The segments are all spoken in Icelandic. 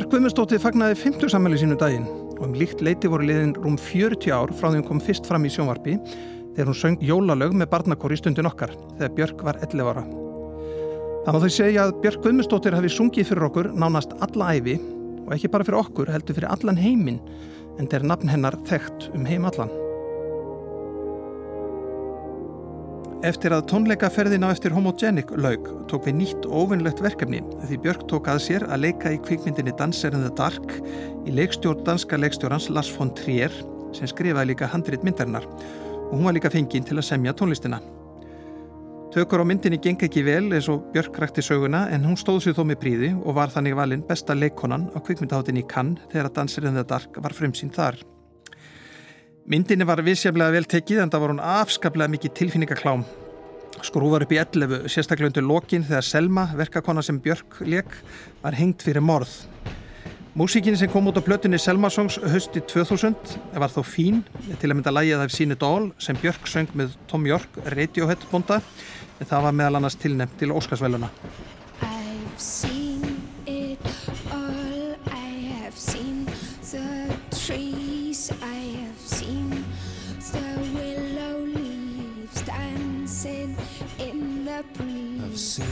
Björk Guðmundsdóttir fagnaði 50 sammæli sínu daginn og um líkt leiti voru liðin rúm 40 ár frá því hún kom fyrst fram í sjónvarpi þegar hún söng jólalög með barnakóri stundin okkar þegar Björk var 11 ára. Það má þau segja að Björk Guðmundsdóttir hafi sungið fyrir okkur nánast alla æfi og ekki bara fyrir okkur heldur fyrir allan heiminn en þeir nafn hennar þekkt um heim allan. Eftir að tónleikaferðina eftir Homogenic laug tók við nýtt ofinlegt verkefni því Björk tók að sér að leika í kvikmyndinni Dancer in the Dark í leikstjórn danska leikstjórnans Lars von Trier sem skrifaði líka handrit myndarinnar og hún var líka fenginn til að semja tónlistina. Tökur á myndinni geng ekki vel eins og Björk rækti söguna en hún stóð sér þó með príði og var þannig valinn besta leikonan á kvikmyndaháttinni í Cannes þegar Dancer in the Dark var frumsýnd þar. Myndinni var vissjaflega vel tekið en það var hún afskaplega mikið tilfinningaklám. Skrúvar upp í 11, sérstaklega undir lokin þegar Selma, verkakona sem Björk leik, var hengt fyrir morð. Músíkin sem kom út á plötunni Selma Songs hösti 2000 var þó fín til að mynda lægið af síni dól sem Björk söng með Tom York, Radiohead bonda en það var meðal annars tilnefnt til Óskarsvæluna. Seen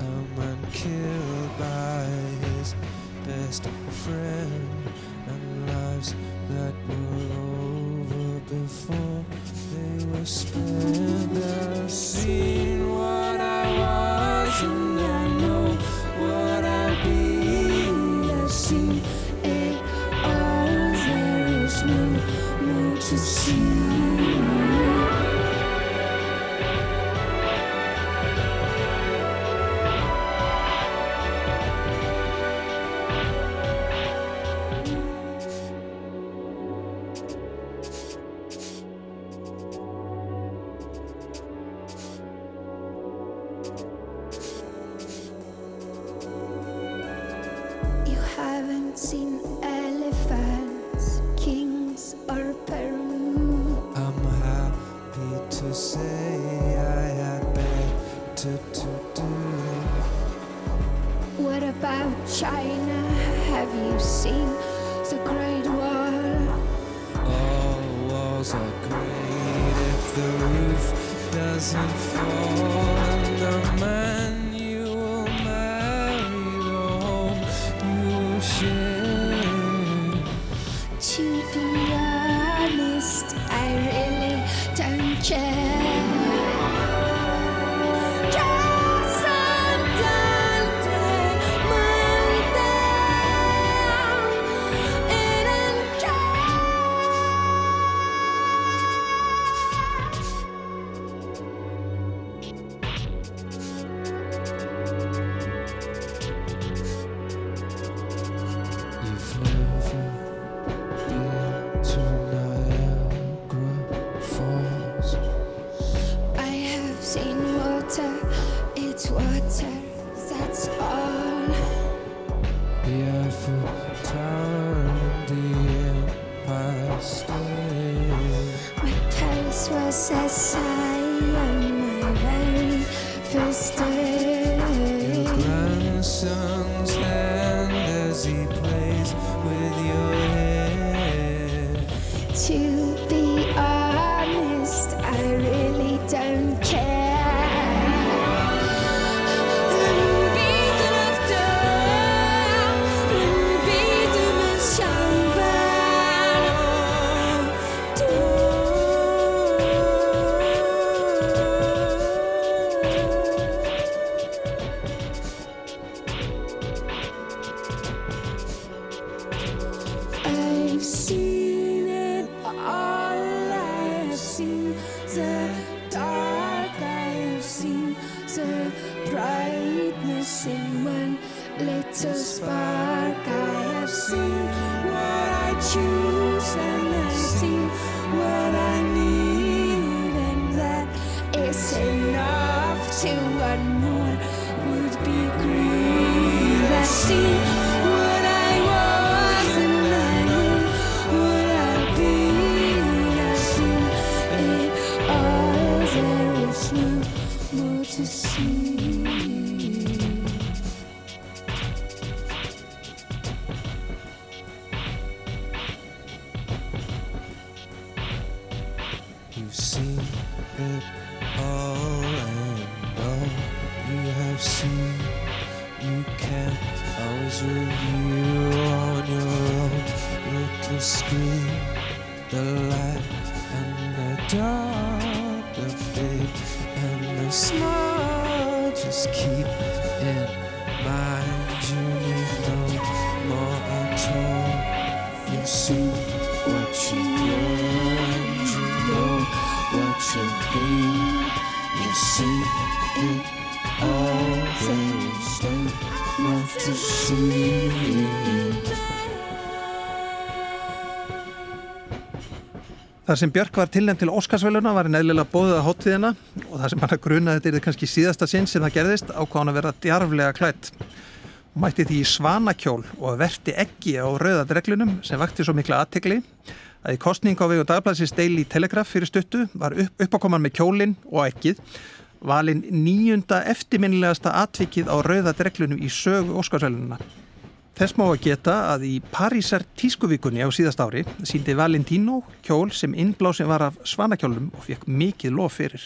a man killed by his best friend and lives that were over before they were spent. I've seen Þar sem Björk var tilnæmt til Óskarsvæluna var henni eðlilega bóðið að hóttíðina og það sem hann að gruna þetta er kannski síðasta sinn sem það gerðist ákvað hann að vera djarflega klætt. Hún mætti því í svanakjól og verti ekki á rauðadreglunum sem vakti svo mikla aðtegli að í kostning á vegu dagblæsins Daily Telegraph fyrir stuttu var upp, uppákoman með kjólinn og ekkið valinn nýjunda eftirminnilegasta atvikið á rauðadreglunum í sögu Óskarsvælununa. Þess má að geta að í Parísar tískuvíkunni á síðast ári síndi Valentino kjól sem innblásin var af svanakjólum og fekk mikið lof fyrir.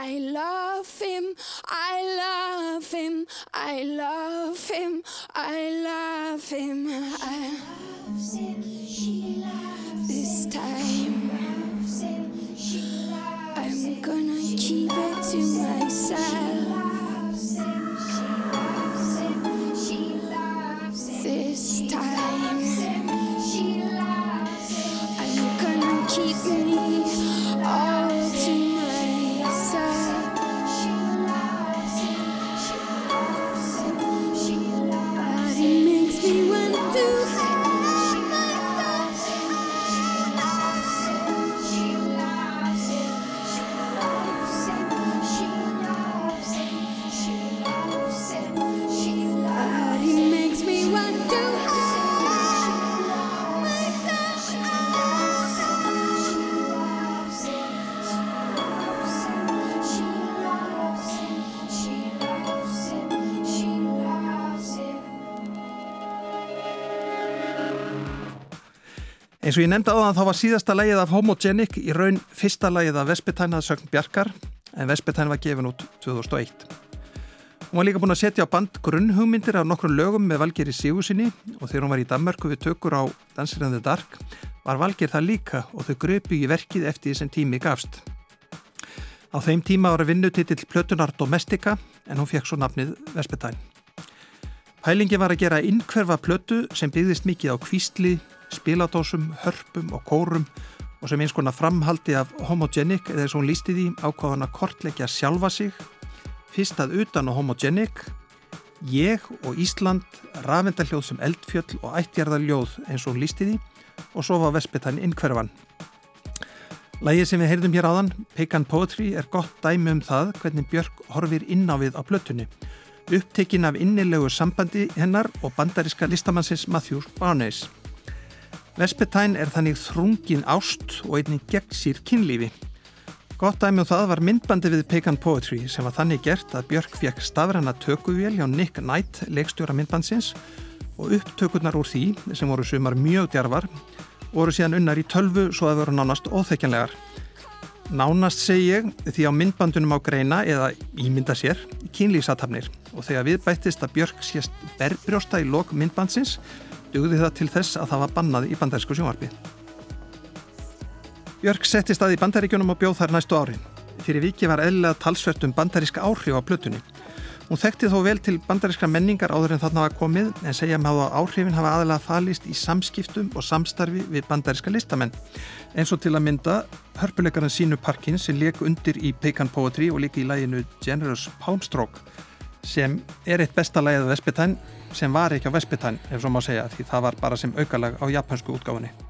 Him, I love him, I love him, I love him, I love him. I this time I'm gonna keep it to myself. This time I'm gonna keep me Eins og ég nefndi áðan þá var síðasta lægið af Homogenic í raun fyrsta lægið af Vespetæna sögn Bjarkar en Vespetæn var gefin út 2001. Hún var líka búin að setja á band grunnhugmyndir af nokkrum lögum með Valgeri Sigursinni og þegar hún var í Danmarku við tökur á Dansir in the Dark var Valger það líka og þau gröpu í verkið eftir því sem tími gafst. Á þeim tíma var að vinnutitill Plötunar Domestika en hún fekk svo nafnið Vespetæn. Pælingi var að gera innkverfa plötu sem byggðist mikið á kvísli, spiladósum, hörpum og kórum og sem eins konar framhaldi af homogenic eða þess að hún lísti því ákvaðan að kortleggja sjálfa sig, fyrst að utan á homogenic, ég og Ísland, rafendaljóð sem eldfjöll og ættjarðaljóð eins og hún lísti því og svo var Vespetan innkverfan. Lægið sem við heyrðum hér áðan, Pagan Poetry, er gott dæmi um það hvernig Björk horfir inn á plötunni upptekinn af innilegu sambandi hennar og bandaríska listamannsins Matthew Barnes. Vespetæn er þannig þrungin ást og einnig gegnsýr kynlífi. Gott dæmi og það var myndbandi við Pagan Poetry sem var þannig gert að Björk fekk stafræna tökuvél hjá Nick Knight, leikstjóra myndbandsins og upptökurnar úr því, sem voru sumar mjög djarfar, voru síðan unnar í tölvu svo að voru nánast óþekjanlegar. Nánast segi ég því á myndbandunum á greina eða ímynda sér kynlýsatafnir og þegar við bættist að Björk sést berbrjósta í lok myndbandsins dugði það til þess að það var bannað í bandarísku sjónvarpi. Björk settist að í bandaríkjunum og bjóð þar næstu árin. Fyrir viki var eðlilega talsvert um bandaríska áhrif á plötunni. Hún þekkti þó vel til bandarískra menningar áður en þarna var komið en segja með að áhrifin hafa aðalega falist í samskiptum og samstarfi við bandaríska listamenn. Eins og til að mynda hörpuleikarinn Sínu Parkin sem leik undir í Pagan Poetry og líka í læginu Generous Poundstroke sem er eitt besta lægið af Vespetæn sem var ekki á Vespetæn ef svo má segja því það var bara sem aukalag á japansku útgáfinni.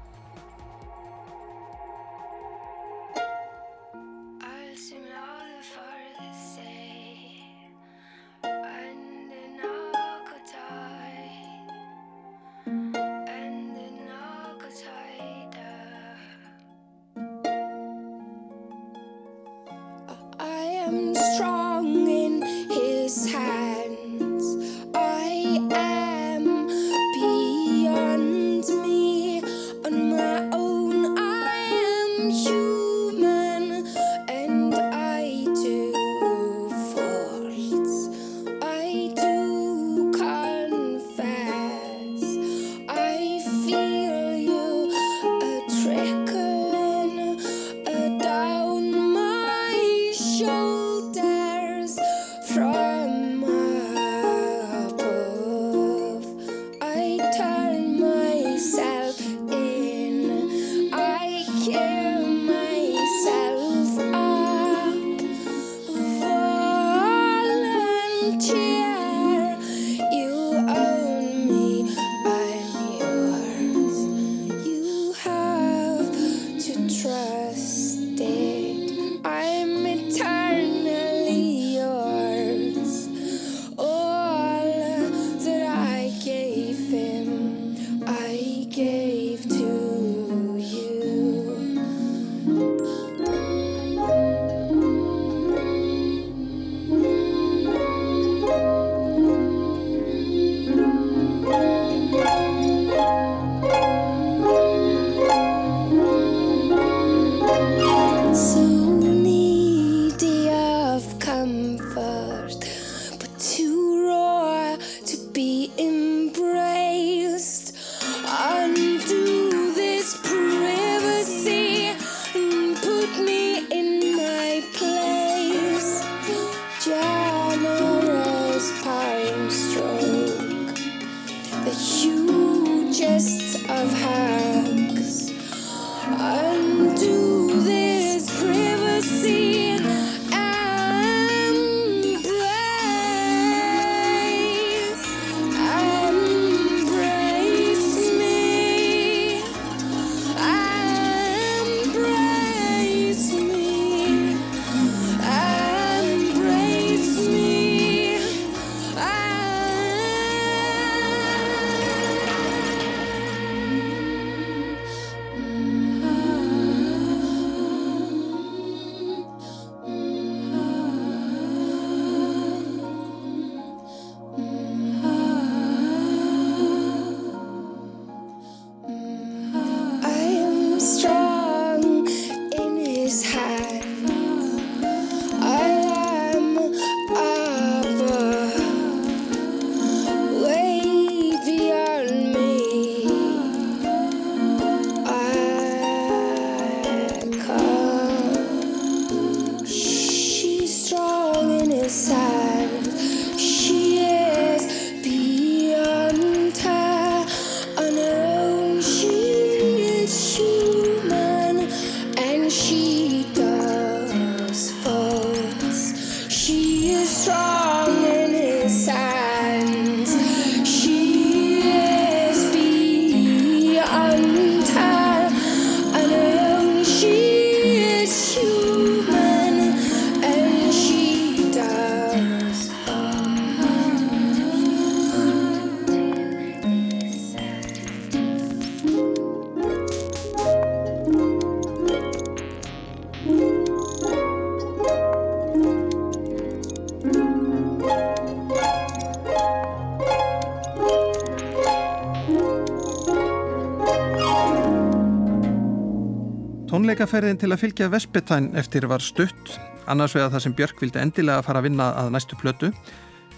Tónleikaferðin til að fylgja Vespetæn eftir var stutt, annars vegar það sem Björk vildi endilega fara að vinna að næstu plötu,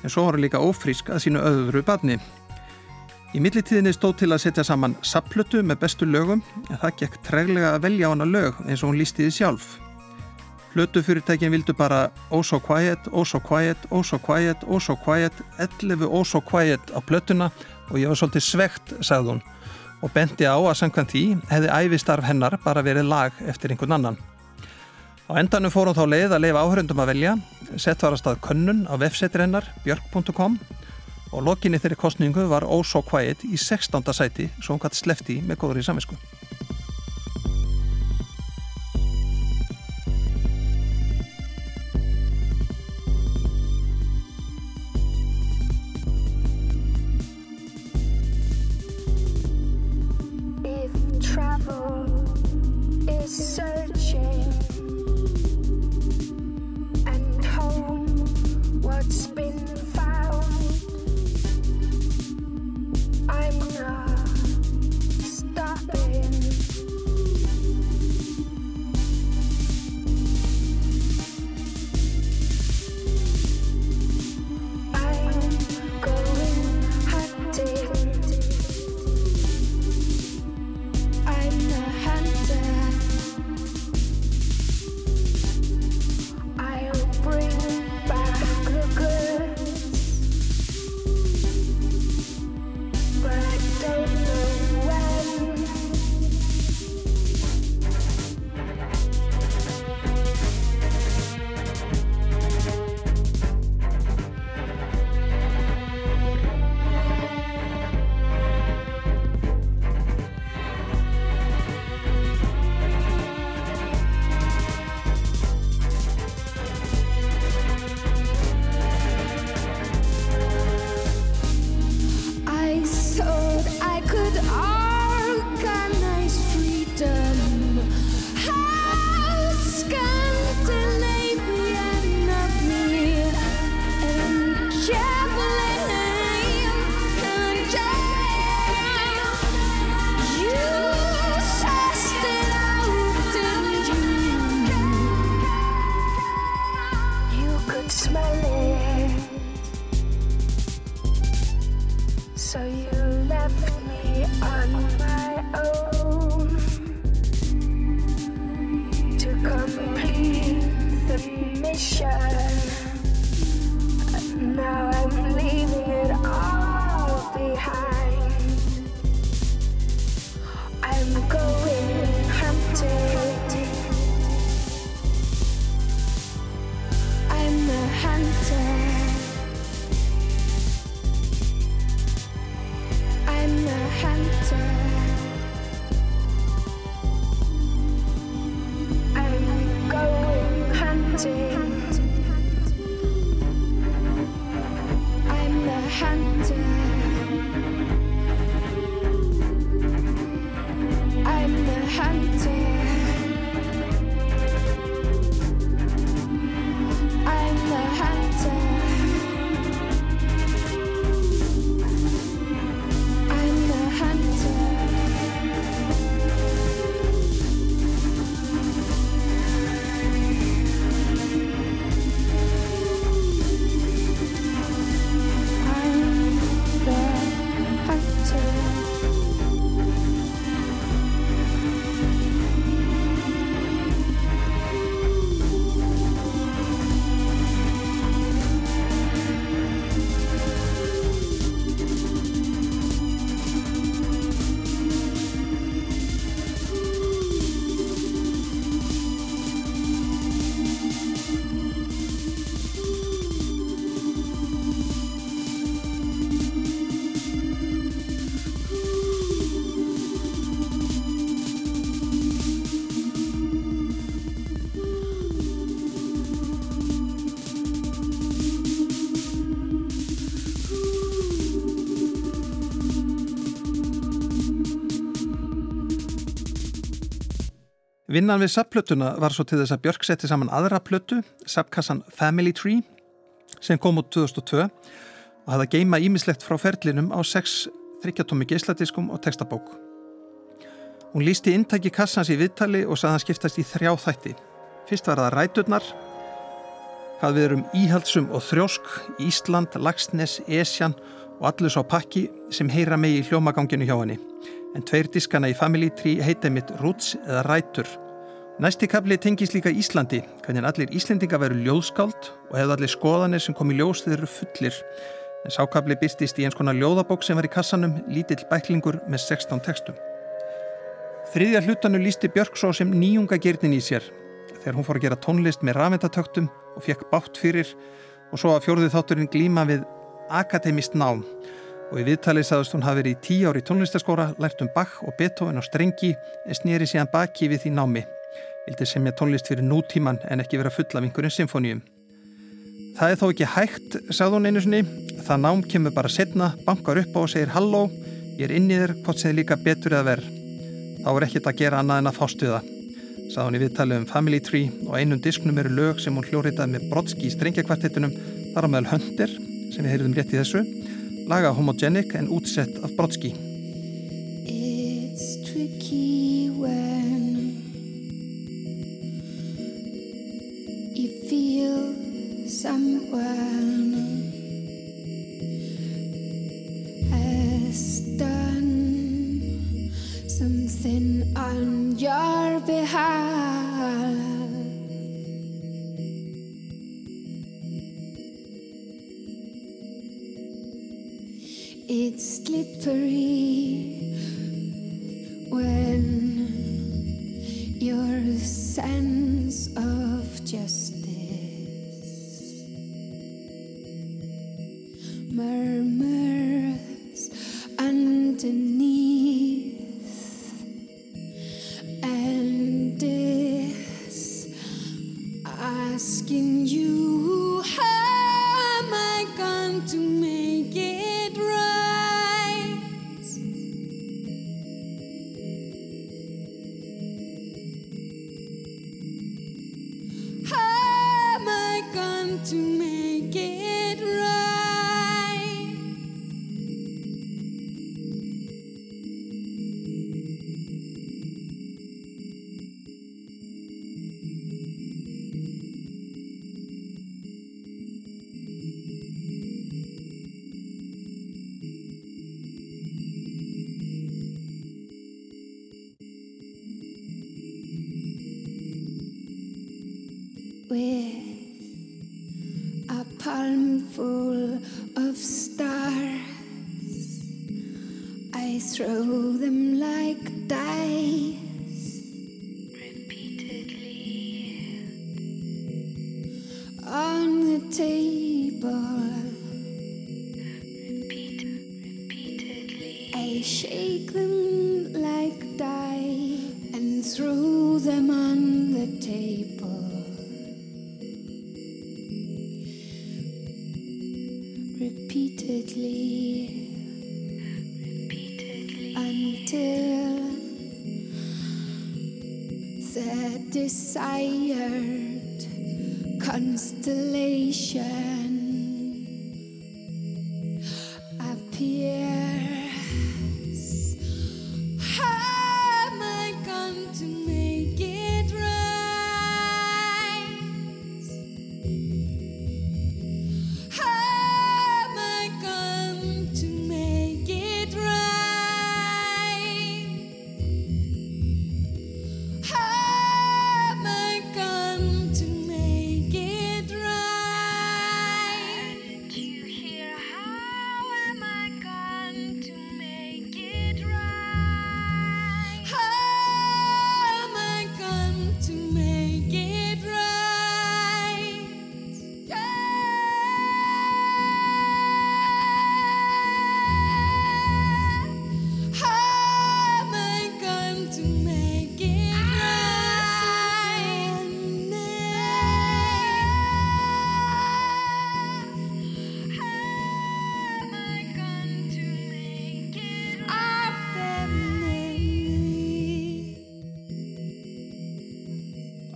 en svo var hún líka ófrísk að sínu öðru badni. Í millitíðinni stóð til að setja saman sapplötu með bestu lögum, en það gekk treglega að velja hana lög eins og hún lísti því sjálf. Plötufyrirtækin vildu bara Oh So Quiet, Oh So Quiet, Oh So Quiet, Oh So Quiet, 11 Oh So Quiet á plötuna og ég var svolítið svegt, sagði hún og benti á að samkvæmt því hefði æfistarf hennar bara verið lag eftir einhvern annan. Á endanum fór hún þá leið að leifa áhörundum að velja, sett var að stað könnun á vefsetri hennar, björk.com og lokinni þeirri kostningu var Oh So Quiet í 16. sæti svo hún gæti slefti með góður í saminsku. Vinnan við sapplötuna var svo til þess að Björk setti saman aðra plötu, sapkassan Family Tree, sem kom út 2002 og hafði að geima ímislegt frá ferlinum á sex þryggjatómi geisladiskum og textabók. Hún lísti intæki kassans í viðtali og sagði hann skiptast í þrjá þætti. Fyrst var það ræturnar, hvað við erum íhaldsum og þrjósk, Ísland, Lagsnes, Esjan og allur sá pakki sem heyra mig í hljómaganginu hjá henni. En tveir diskana í Family Tree heita mitt Roots eða Rætur. Næsti kapli tengis líka Íslandi, hvernig allir Íslendinga veru ljóðskáld og hefðu allir skoðanir sem kom í ljós þeir eru fullir. En sákapli byrstist í eins konar ljóðabók sem var í kassanum, lítill bæklingur með 16 textum. Þriðja hlutanu lísti Björk svo sem nýjunga gerðin í sér þegar hún fór að gera tónlist með rafendatöktum og fekk bátt fyrir og svo að fjórðu þátturinn glíma við akademist nám og í viðtalið sagðist hún hafi verið í tíu ári tónlistaskóra, lært um Bach og Beethoven á strengi en snýri síðan baki við því námi. Vildi semja tónlist fyrir nútíman en ekki vera fulla af einhverjum symfóníum. Það er þó ekki hægt, sagði hún einu sinni. Það nám kemur bara setna, bankar upp á og segir halló, ég er inn í þér, hvort segir líka betur eða verð. Þá er ekkert að gera annað en að fástu það. Sagði hún í viðtalið um Family Tree og einum disknum eru lög sem hún hljóriðað með Brodski í strengjakvartettunum, þar á meðal Höndir, sem við heyrðum rétt í þessu, laga homogenic en útsett af Brodski. somewhere.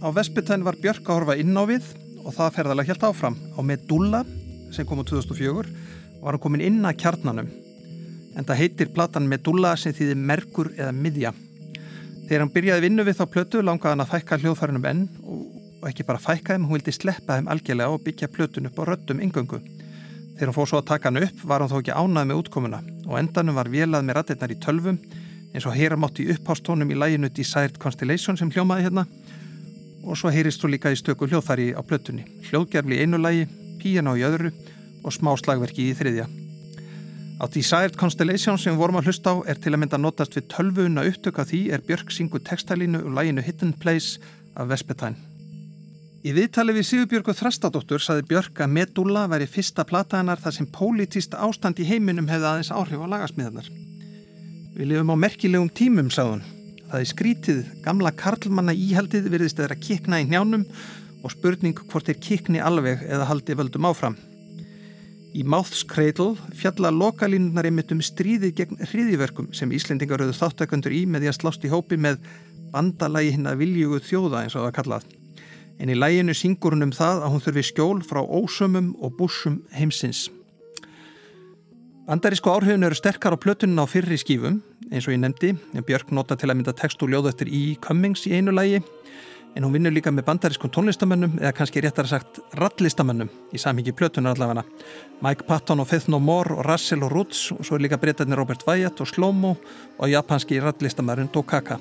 Á Vespitæn var Björk að horfa inn á við og það ferðalega helt áfram. Á Medulla, sem kom á 2004, var hann komin inn að kjarnanum. En það heitir platan Medulla sem þýðir merkur eða miðja. Þegar hann byrjaði vinnu við þá plötu langaði hann að fækka hljóðfærunum enn og ekki bara fækka þeim, hún vildi sleppa þeim algjörlega og byggja plötun upp á röttum yngöngu. Þegar hann fór svo að taka hann upp var hann þó ekki ánað með útkomuna og endanum var vélað með ratirnar í tölvum eins og heyra mátt í upphástónum í læginu Desired Constellation sem hljómaði hérna og svo heyrist þú líka í stöku hljóðfæri á plötunni. Hljóðgerfli í einu lægi, píjana á í öðru og smá slagverki í þriðja. Á Desired Constellation sem vorum að hlusta á er til að mynda notast við tölvuna upptök af því er Björk syngu textalínu og læginu Hidden Place af Vespetine. Í viðtali við Sigurbjörgu Þrastadóttur saði Björk að Medulla væri fyrsta plataðanar þar sem pólitíst ástand í heiminum hefði aðeins áhrif á lagasmíðanar. Við lifum á merkilegum tímum, sagðun. Það er skrítið, gamla karlmanna íhaldið virðist að vera kikna í njánum og spurning hvort er kikni alveg eða haldi völdum áfram. Í Cradle fjalla lokalínunar einmitt um stríðið gegn hriðiverkum sem Íslendingar auðu þáttökundur í með því að slást í hópi með bandalagi hinn að viljugu þjóða eins og það kallað. En í læginu syngur hún um það að hún þurfi skjól frá ósömmum og búsum heimsins. Bandarísku áhrifin eru sterkar á plötunin á fyrri skífum, eins og ég nefndi, Björk nota til að mynda text og ljóð eftir í Cummings í einu lægi, en hún vinnur líka með bandarískun tónlistamönnum, eða kannski réttar sagt rallistamönnum í samhengi plötunar allavega. Mike Patton og Faith No More og Russell og Roots, og svo er líka breytarnir Robert Wyatt og Slomo og japanski rallistamöðurinn Dokaka.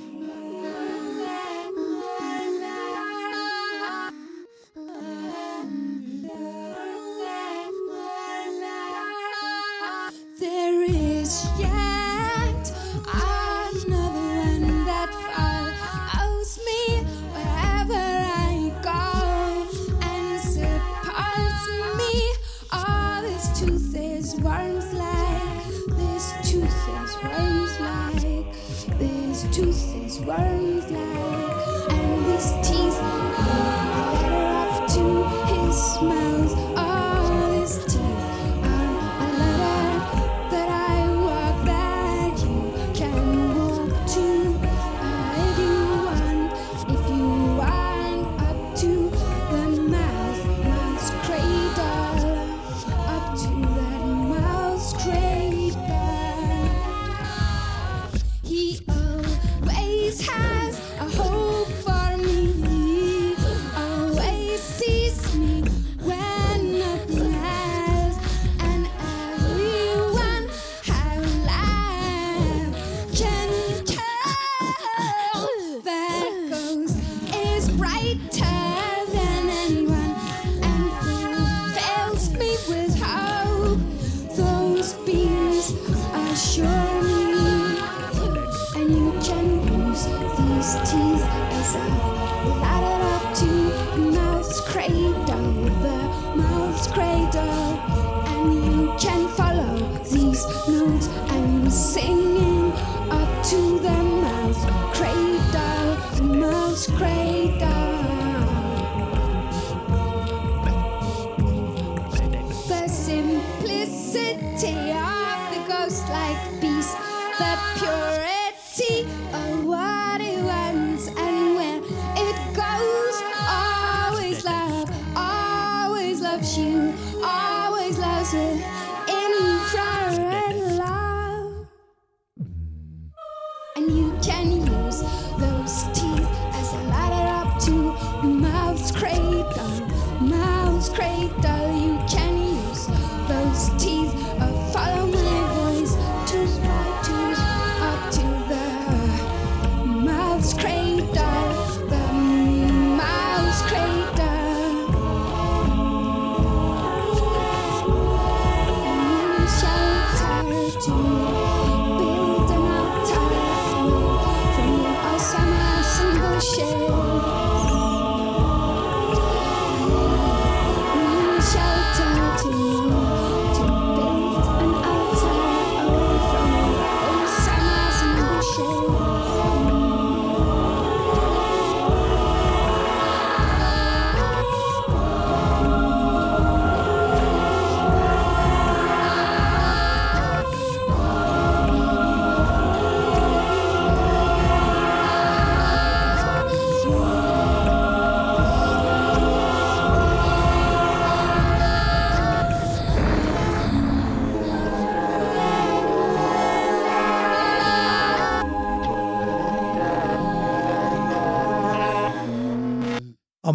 city.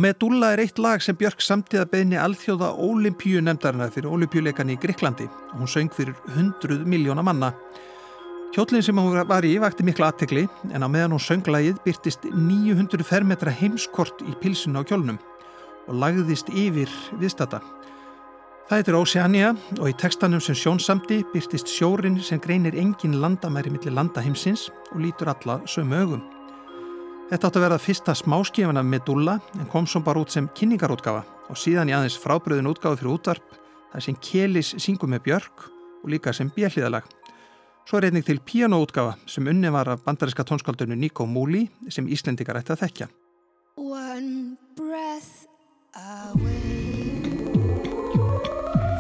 Medulla er eitt lag sem Björk samtíða beðni alþjóða olimpíu nefndarinnar fyrir olimpíuleikan í Greiklandi og hún söng fyrir 100 miljóna manna. Kjóllin sem hún var í vakti miklu aðtekli en á meðan hún sönglægið byrtist 900 fermetra heimskort í pilsinu á kjólnum og lagðist yfir viðstata. Það heitir Oceania og í tekstanum sem sjónsamdi byrtist sjórin sem greinir engin landamæri millir landaheimsins og lítur alla sömu ögum. Þetta átti að vera fyrsta smáskifan af Medulla en kom svo bara út sem kynningarútgafa og síðan í aðeins frábriðin útgafa fyrir útvarp þar sem Kelis syngum með Björk og líka sem bjelliðalag. Svo er einnig til pianoútgafa sem unni var af bandariska tónskaldunum Nico Múli sem Íslendikar ætti að þekkja. One breath away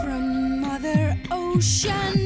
from Mother Ocean.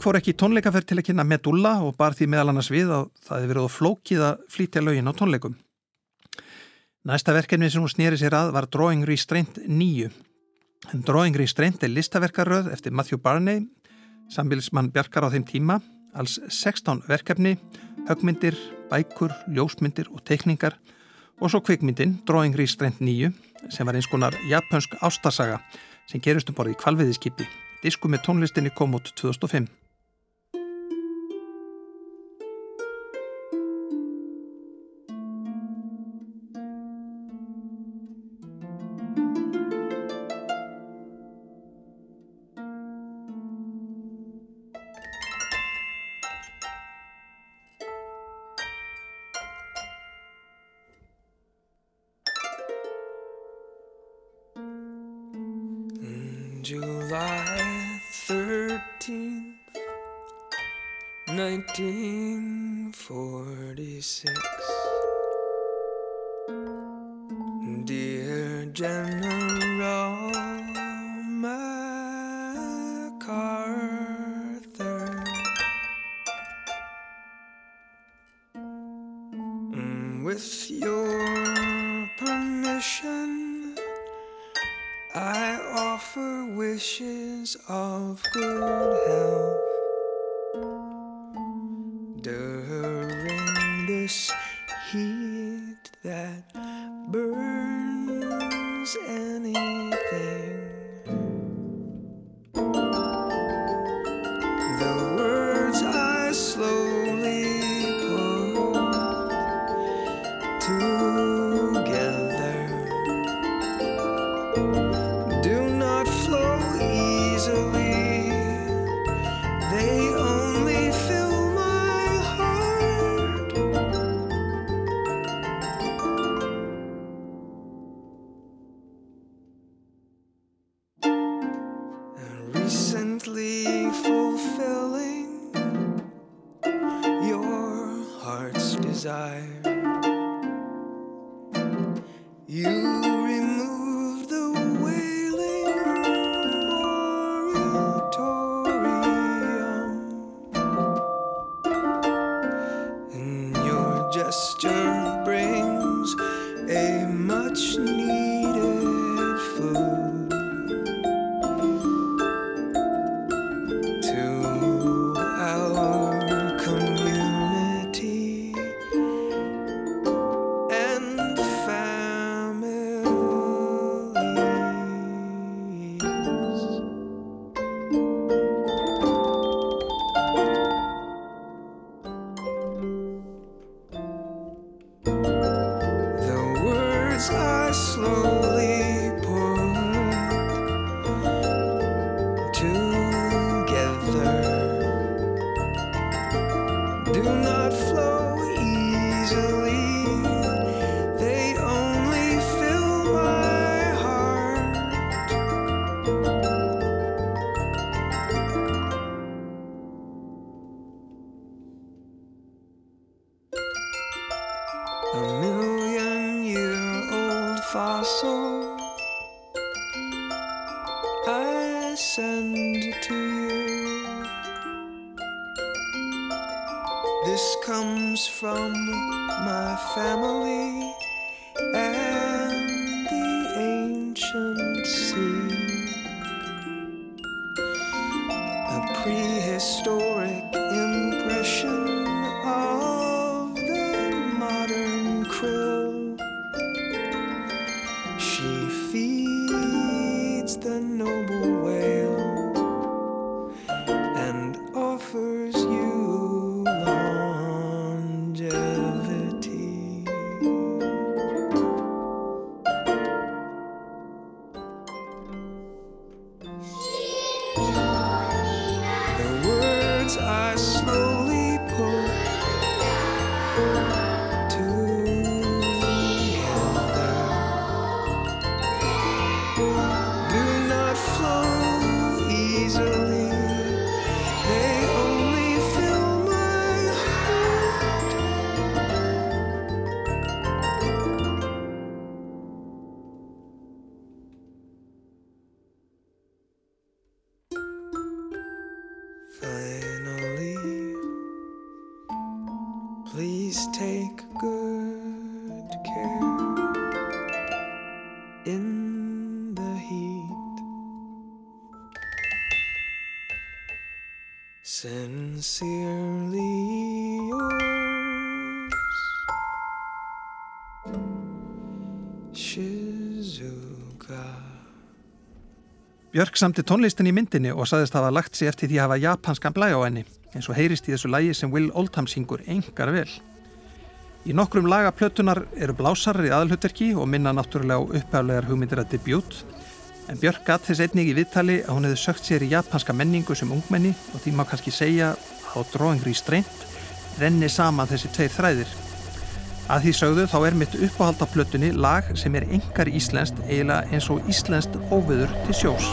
Björk fór ekki tónleikaferð til að kynna Medulla og bar því meðal annars við að það hefði verið á flókið að flytja lögin á tónleikum. Næsta verkefni sem hún snýri sér að var Drawing Restraint 9. En Drawing Restraint er listaverkaröð eftir Matthew Barney, sambilsmann Björkar á þeim tíma, alls 16 verkefni, högmyndir, bækur, ljósmyndir og teikningar og svo kvikmyndin Drawing Restraint 9 sem var eins konar japansk ástasaga sem gerist um borði í kvalviðiskipi. Disku með tónlistinni kom út 2005. That burns anything. In the heat. Sincerely yours, Shizuka. Björk samti tónlistin í myndinni og saðist hafa lagt sig eftir því að hafa japanskan blæ á henni, eins og heyrist í þessu lægi sem Will Oldham syngur engar vel. Í nokkrum laga plötunar eru blásarar í aðalhutverki og minna náttúrulega á upphæflegar hugmyndir að debut, en Björk gatt þess einnig í viðtali að hún hefði sökt sér í japanska menningu sem ungmenni og því má kannski segja á dróingri streint renni saman þessi tveir þræðir. Að því sögðu þá er mitt uppáhald á plötunni lag sem er engar íslenskt eiginlega eins og íslenskt óviður til sjós.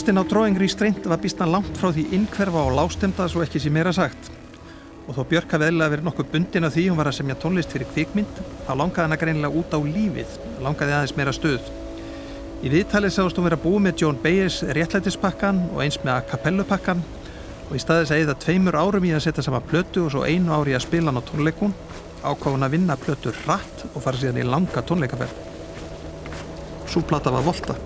Listin á Drawing Restraint var býstan langt frá því innkverfa og lástemda svo ekki sem meira sagt. Og þó Björk hafði eðla verið nokkuð bundin af því hún var að semja tónlist fyrir kvikmynd, þá langaði henn að greinilega út á lífið, langaði aðeins meira stöð. Í viðtalið sást hún verið að bú með John Bayes réttlætispakkan og eins með að kapellupakkan og í staðis að eða tveimur árum í að setja sama plötu og svo einu ári að spila hann á tónleikun, ákváðun að vinna plötu hratt og fara síðan í langa tónleikaferð. Súplata var volta.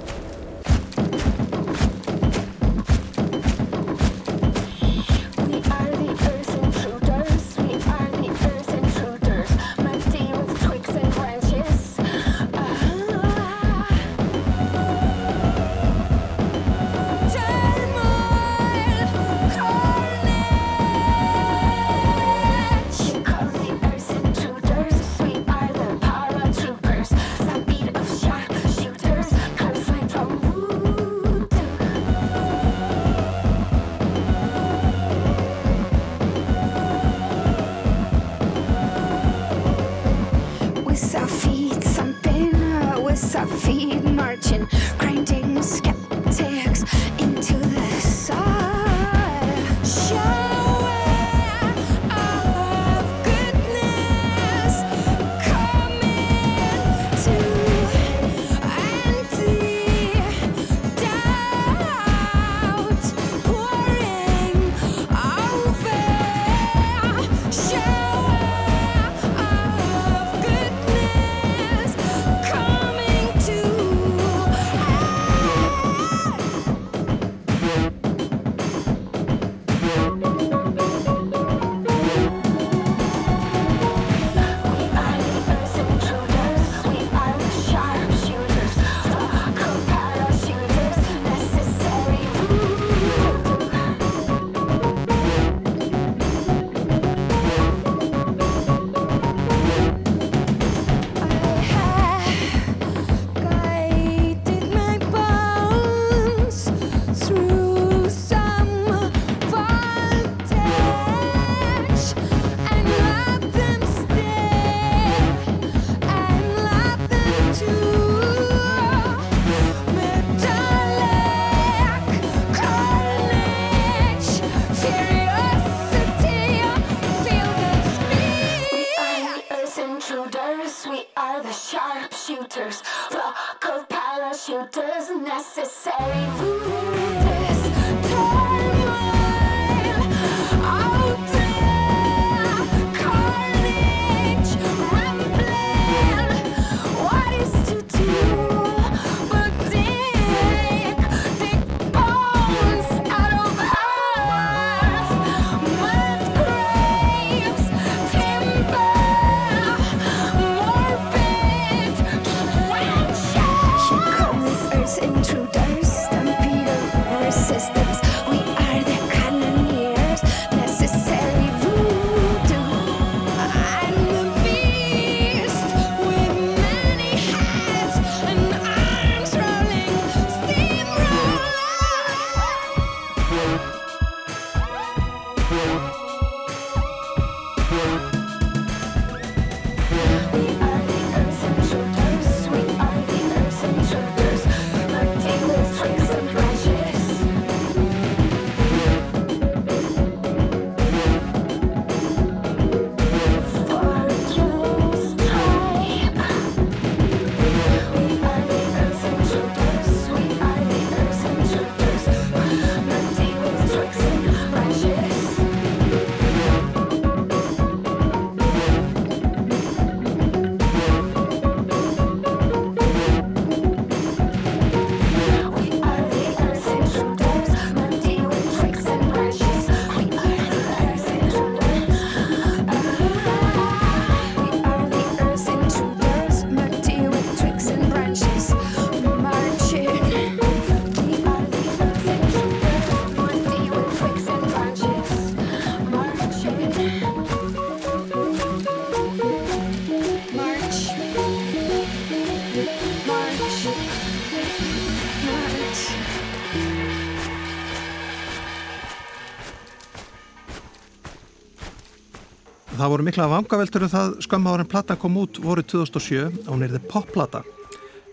Það voru mikla vangaveltur um það skömmáður en platan kom út voru 2007 og hún erði popplata.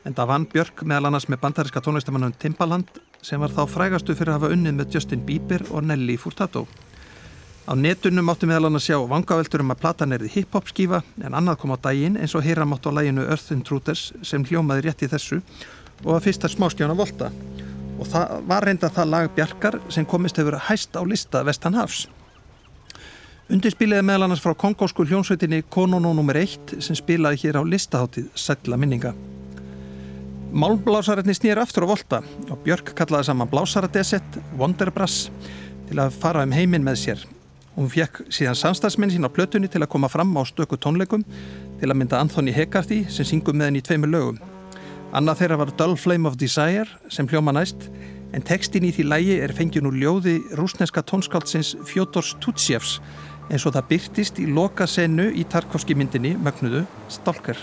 En það vann Björk meðal annars með bandaríska tónlistamannum Timbaland sem var þá frægastu fyrir að hafa unnið með Justin Bieber og Nelly Furtado. Á netunum áttu meðal annars sjá vangaveltur um að platan erði hip-hop skífa en annað kom á daginn eins og heyra mátt á læginu Earth Intruders sem hljómaði rétt í þessu og að fyrsta smáskjána volta og það var reynda það lag Bjarkar sem komist hefur hæst á lista Vestanhafs Undirspiliði meðal annars frá kongósku hljónsveitinni Konono nr. 1 sem spilaði hér á listaháttið Sætla minninga. Málblásararni snýr aftur á volta og Björk kallaði saman blásaradesett Wonderbrass til að fara um heiminn með sér. Hún fekk síðan samstagsminn sín á plötunni til að koma fram á stöku tónleikum til að mynda Anthony Hegarty sem syngum með henni í tveimur lögum. Annað þeirra var Dull Flame of Desire sem hljóma næst en tekstin í því lægi er fengjun úr ljóði rúsneska tónskáldsins Fjodors Tutsjefs eins og það byrtist í loka senu í Tarkovski myndinni mögnuðu Stalker.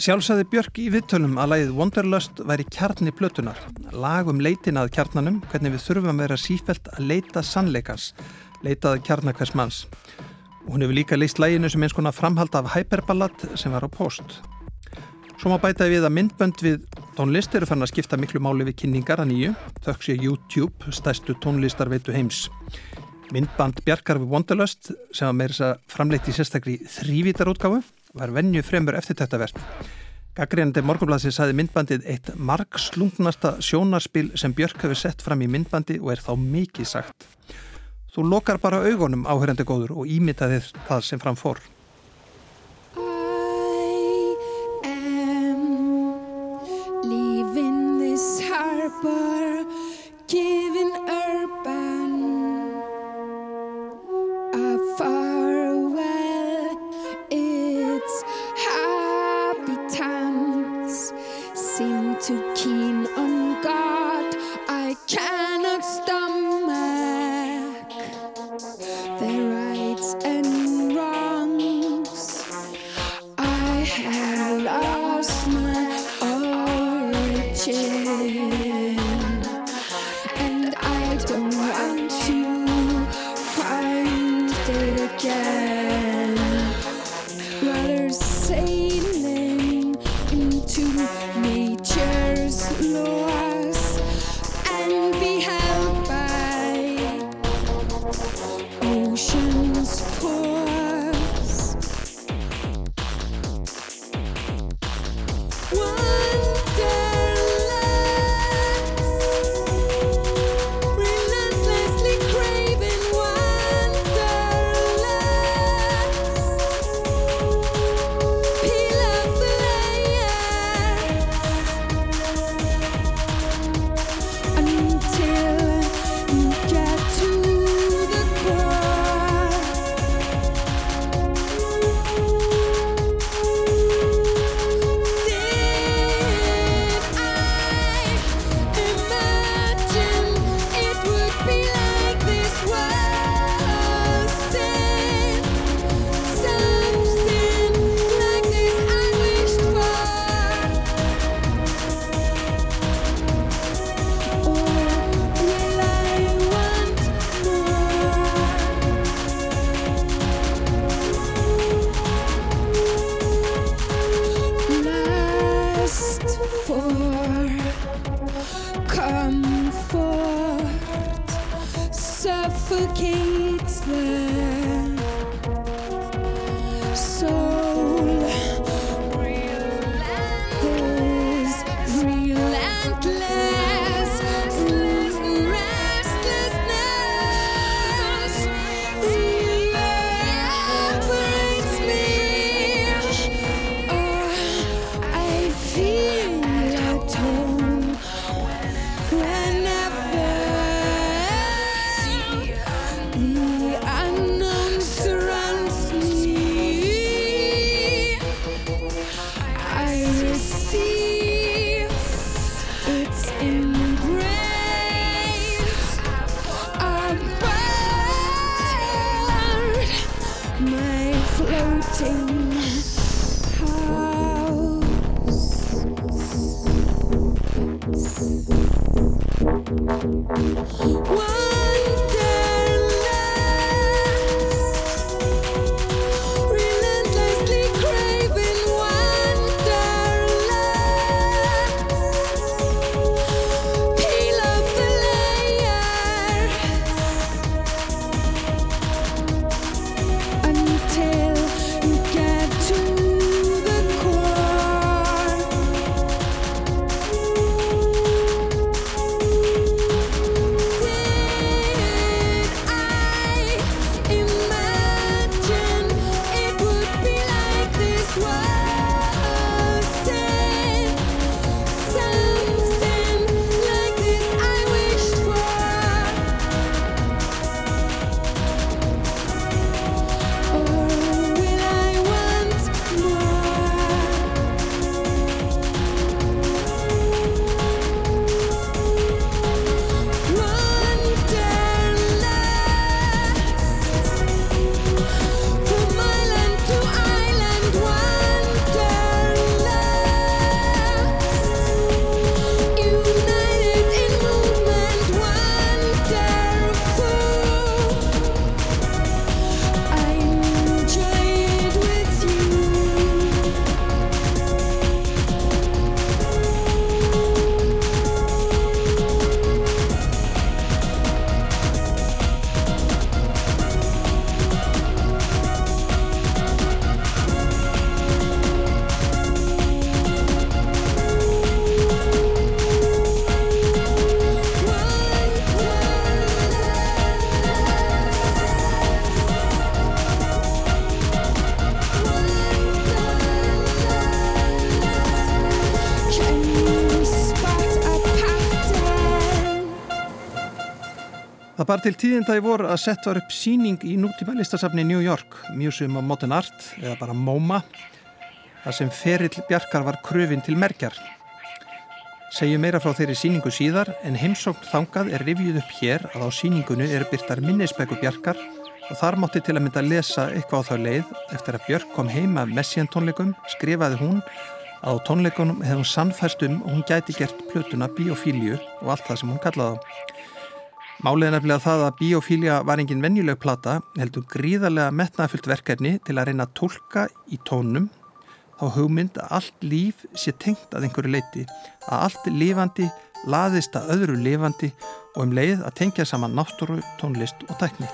Sjálfsæði Björk í viðtölum að lagið Wanderlust væri kjarni plötunar. Lag um leitin að kjarnanum, hvernig við þurfum að vera sífælt að leita sannleikans, leitað kjarnakværs manns. Og hún hefur líka leist læginu sem eins konar framhald af Hyperballad sem var á post. Svo má bæta við að myndbönd við tónlist eru fann að skipta miklu máli við kynningar að nýju, þökk sé YouTube, stæstu tónlistar veitu heims. Myndband Bjarkar við Wanderlust sem var meira þess að framleiti sérstakri þrývítarútgáfu var vennju fremur eftir þetta verð. Gaggrínandi morgunblassi saði myndbandið eitt margslungnasta sjónarspil sem Björk hefur sett fram í myndbandi og er þá mikið sagt. Þú lokar bara augunum áhörandi góður og ímyndaðir það sem fram fór. I am leaving this harbor, giving urban bar til tíðinda í vor að sett var upp síning í nútíma listasafni New York, Museum of Modern Art, eða bara MoMA, þar sem ferill Bjarkar var kröfin til merkjar. Segjum meira frá þeirri síningu síðar, en heimsókn þangað er rivjuð upp hér að á síningunu er byrtar minnisbæku Bjarkar og þar mátti til að mynda að lesa eitthvað á þá leið eftir að Björk kom heima af messiantónleikum, skrifaði hún að á tónleikunum hefði hún sannfæst um og hún gæti gert plötuna biofíliu og allt það sem hún kallaði á. Málið er nefnilega það að biofília var engin venjuleg plata, heldur gríðarlega metnaðfullt verkefni til að reyna að tólka í tónum þá hugmynd að allt líf sé tengt að einhverju leiti, að allt lifandi laðist að öðru lifandi og um leið að tengja saman náttúru, tónlist og tækni.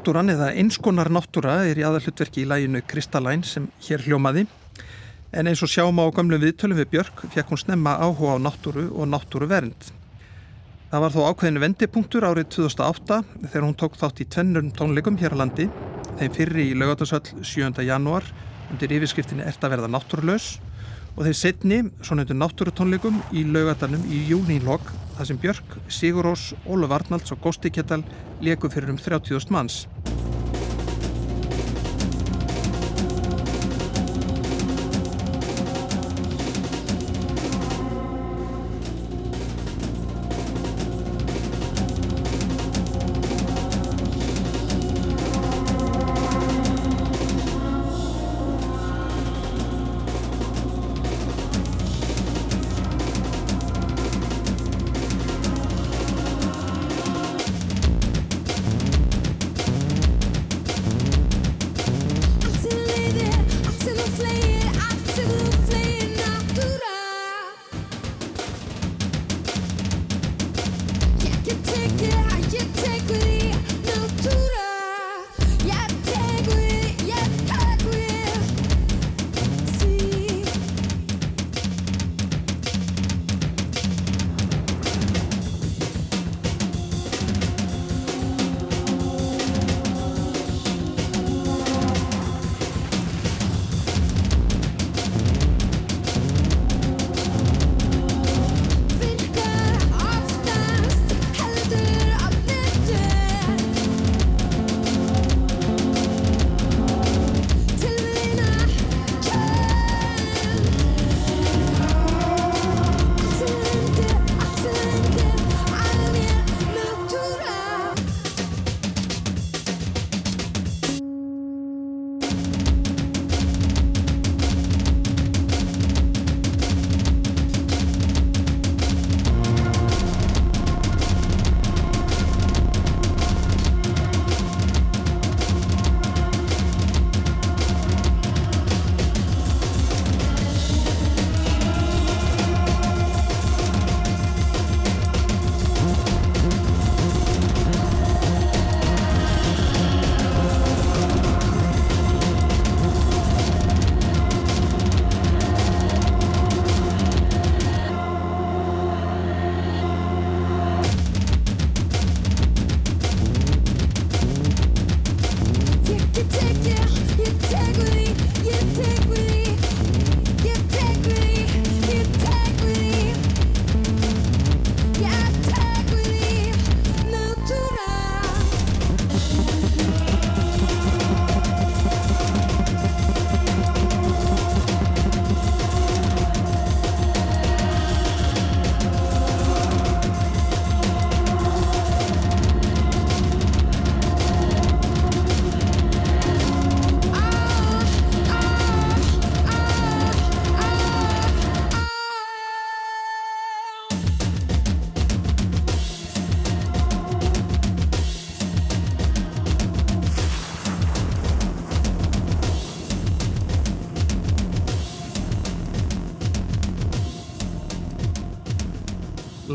Náttúran eða einskonar náttúra er í aðalhutverki í læginu Kristallæn sem hér hljómaði en eins og sjáum á gamlu viðtölum við Björk fekk hún snemma áhuga á náttúru og náttúruvernd. Það var þó ákveðinu vendipunktur árið 2008 þegar hún tók þátt í tvennum tónleikum hér á landi, þeim fyrri í laugatasöll 7. janúar undir yfirskriftinni Ert að verða náttúrulaus og þeir setni, svona undir náttúrutónleikum í laugatanum í júnínlokk þar sem Björk, Sigurós, Ólaf Arnalds og Gósti Kettal leku fyrir um 30.000 manns.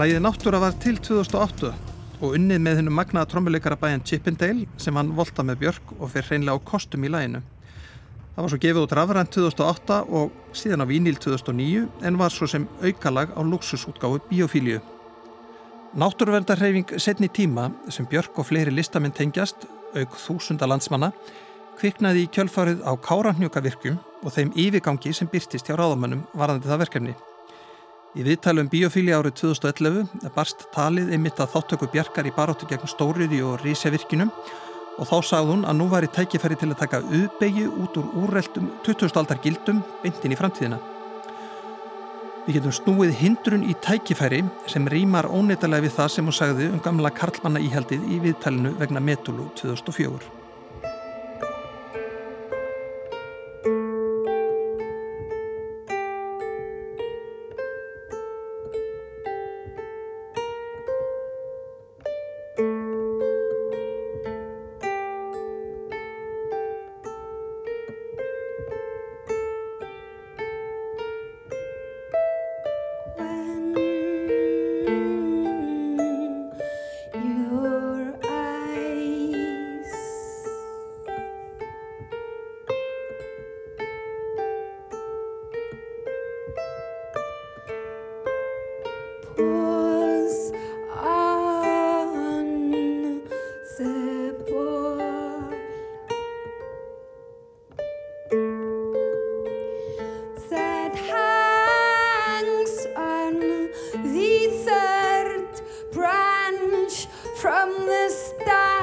Læðið Náttúra var til 2008 og unnið með hennum magnaða trommuleikara bæjan Chippendale sem hann volta með Björk og fyrir hreinlega á kostum í læginu. Það var svo gefið út rafrænt 2008 og síðan á Vínil 2009 en var svo sem aukalag á luxusútgáðu Biofíliu. Náttúruverdarheyfing setni tíma sem Björk og fleiri listamenn tengjast, auk þúsunda landsmanna, kviknaði í kjölfarið á Káranhjókavirkjum og þeim yfirgangi sem byrtist hjá ráðamönnum varðandi það verkefni. Í viðtælum biofíli árið 2011 barst talið einmitt að þáttöku bjarkar í baróttu gegn stóriði og rísjavirkinum og þá sagði hún að nú var í tækifæri til að taka auðbegju út úr úrreldum 20. aldar gildum beintinn í framtíðina. Við getum snúið hindrun í tækifæri sem rýmar óneitalega við það sem hún sagði um gamla Karlmanna íhaldið í viðtælinu vegna Metulu 2004. from the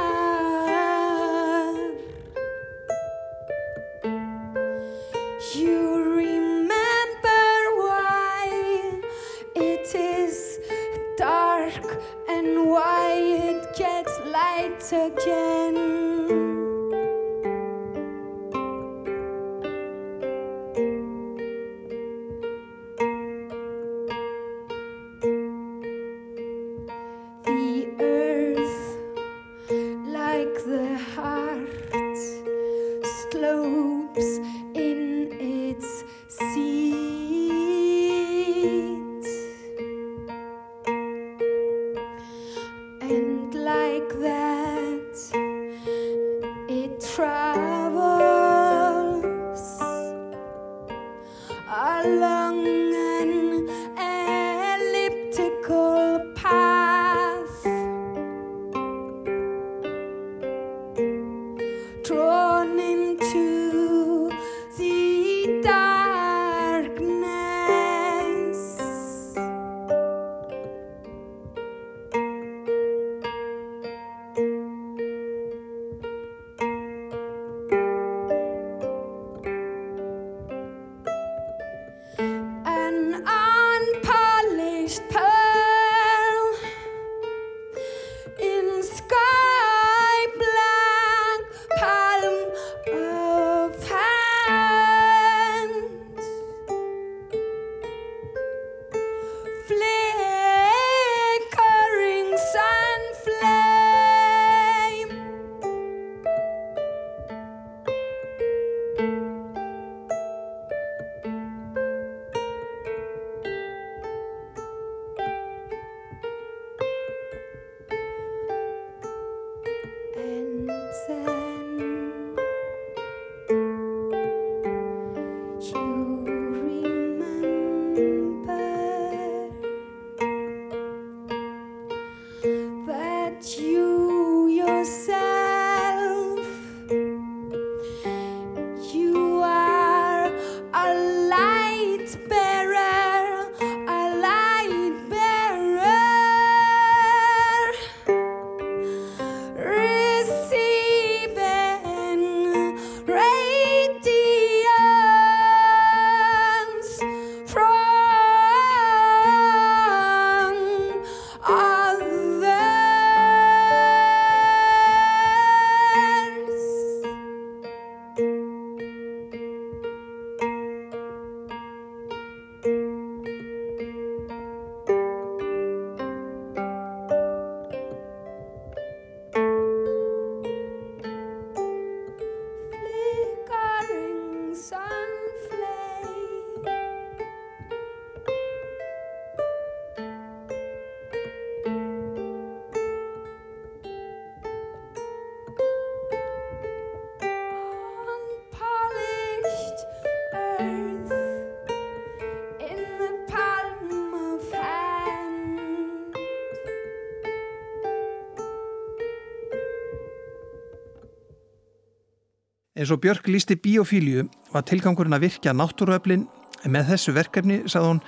Eins og Björk lísti biofíliu var tilgangurinn að virkja náttúruöflin en með þessu verkefni, sagði hún,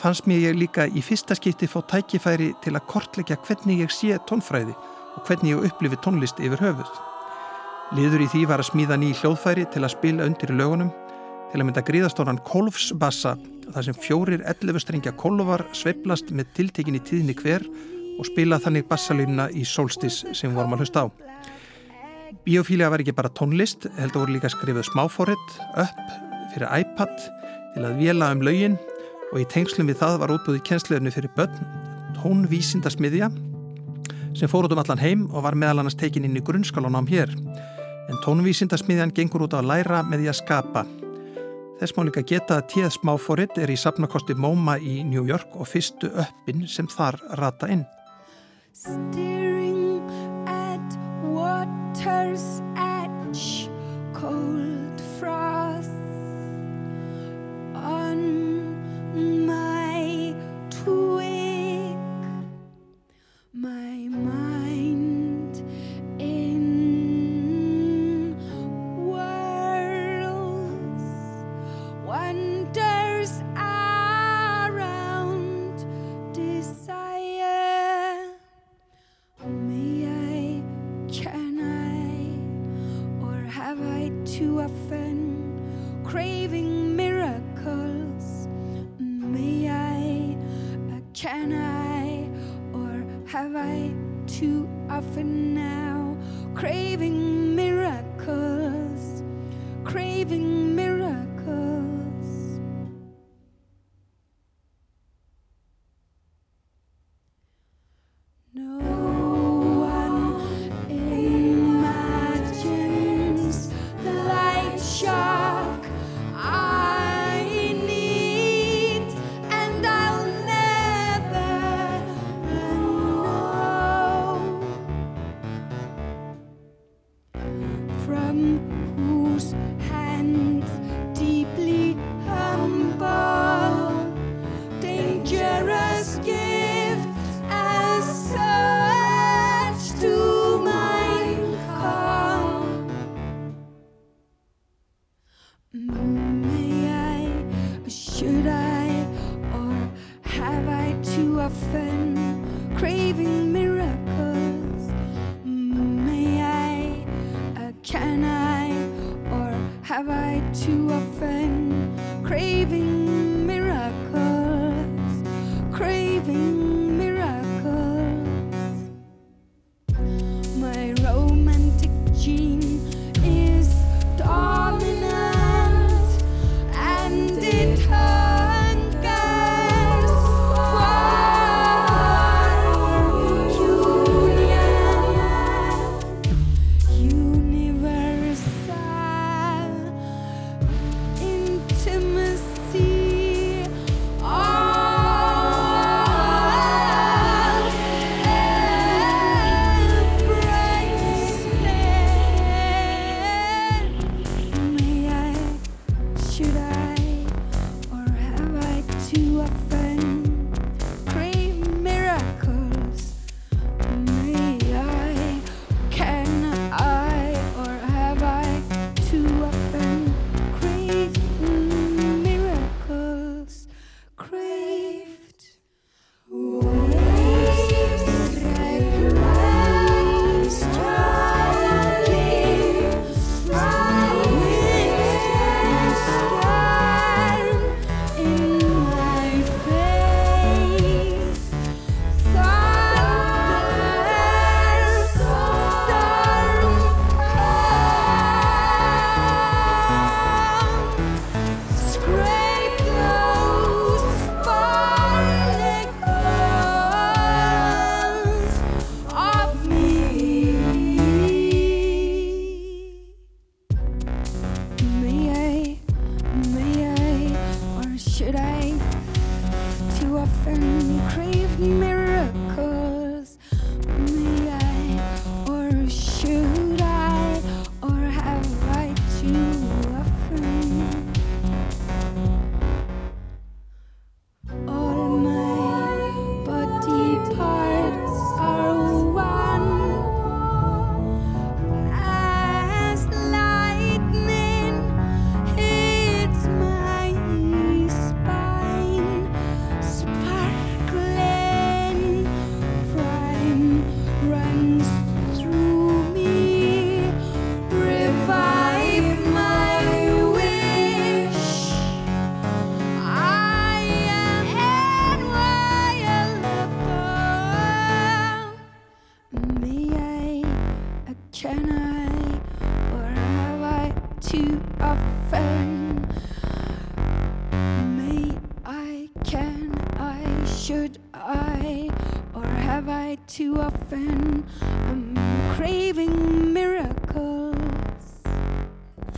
fannst mér ég líka í fyrsta skipti fá tækifæri til að kortleggja hvernig ég sé tónfræði og hvernig ég upplifi tónlist yfir höfuð. Liður í því var að smíða ný hljóðfæri til að spila undir í lögunum, til að mynda gríðastóran kolfsbassa þar sem fjórir 11 strengja kolvar sveiplast með tiltekinni tíðni hver og spila þannig bassalínuna í solstis sem vorum að hlusta á. Biofília var ekki bara tónlist, heldur voru líka skrifuð smáfóritt, upp fyrir iPad til að vela um laugin og í tengslum við það var útbúðið kjensleirinu fyrir börn, tónvísindasmiðja sem fór út um allan heim og var meðal annars tekin inn í grunnskólanám hér. En tónvísindasmiðjan gengur út á að læra með því að skapa. Þess má líka geta að tíð smáfóritt er í safnakosti MoMA í New York og fyrstu öppin sem þar rata inn. Staring my too often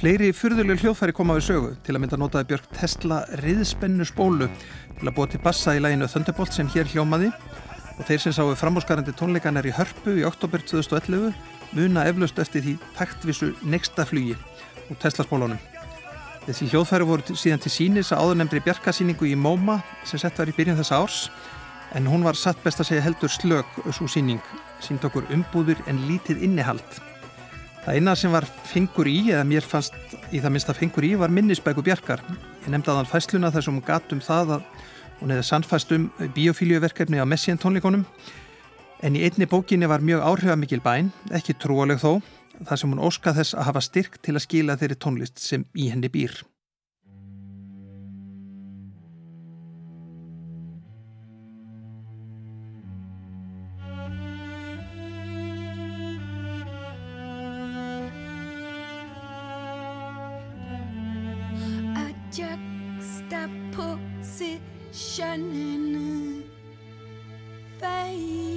Fleiri fyrðuleg hljóðfæri koma við sögu til að mynda notaði Björk Tesla riðspennu spólu til að búa til bassa í læginu Thunderbolt sem hér hljómaði og þeir sem sáu framhúsgarandi tónleikanar í Hörpu í oktober 2011 muna eflaust eftir því taktvísu nexta flugi úr Tesla spólunum. Þessi hljóðfæri voru síðan til sínis að áðurnemndri Bjarkasýningu í MoMA sem sett var í byrjun þessa árs en hún var satt best að segja heldur slög svo síning, sínd okkur umbúður en lítið innihald. Það eina sem var fengur í, eða mér fannst í það minnst að fengur í, var minnisbæku Bjarkar. Ég nefndi að hann fæsluna þessum gatum það að hún hefði sannfæst um biofíliuverkefni á Messian tónleikonum. En í einni bókinni var mjög áhrifamikil bæn, ekki trúaleg þó, þar sem hún óskað þess að hafa styrk til að skila þeirri tónlist sem í henni býr. shining face.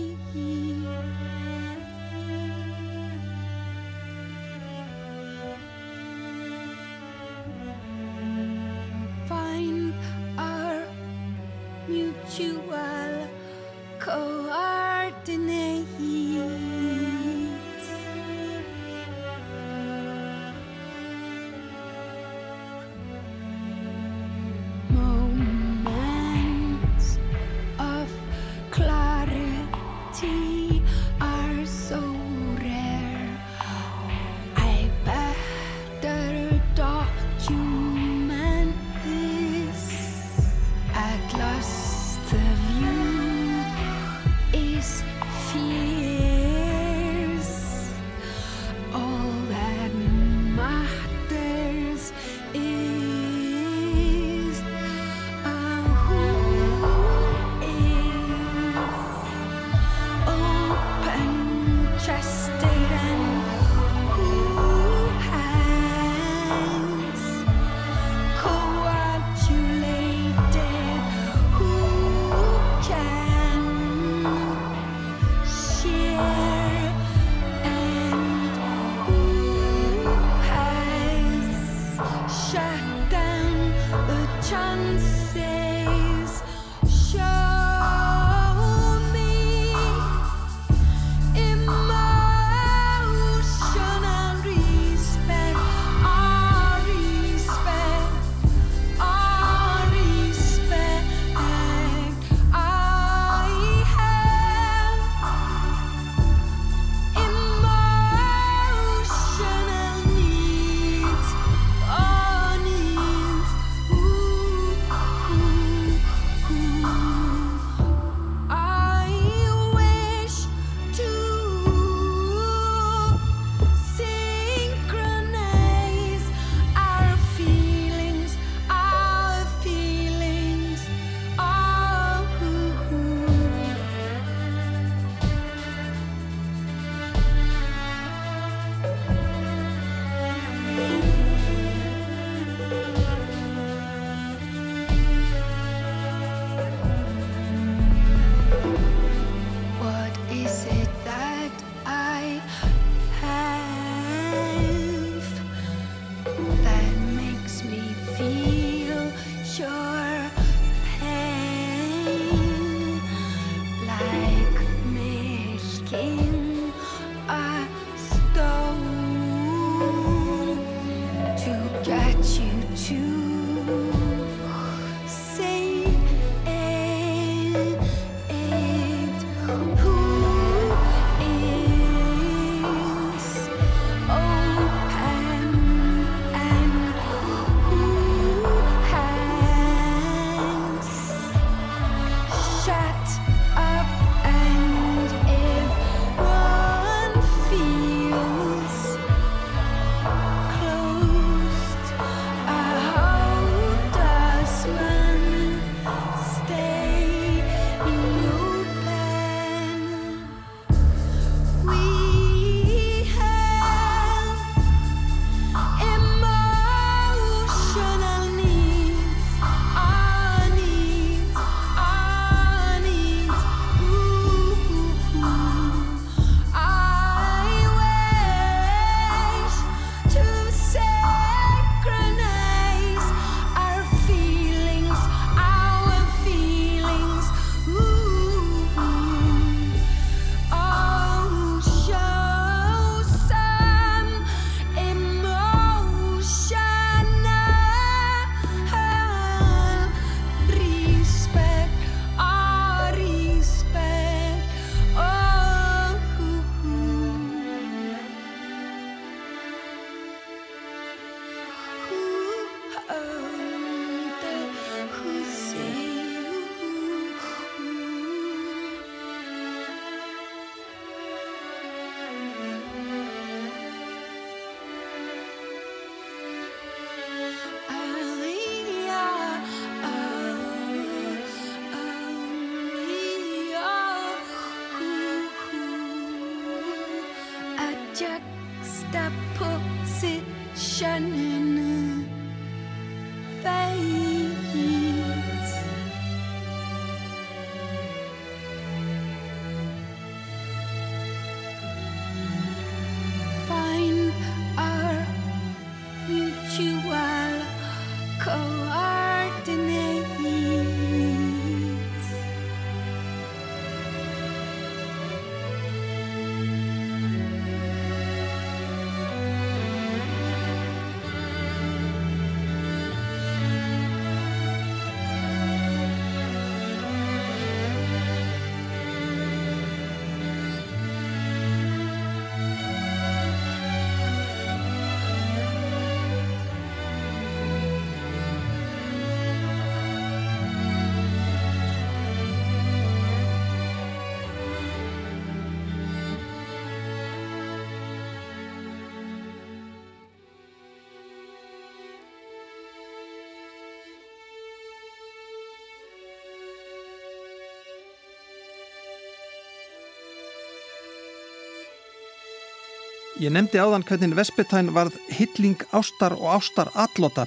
Ég nefndi áðan hvernig Vespetæn varð hilling ástar og ástar allota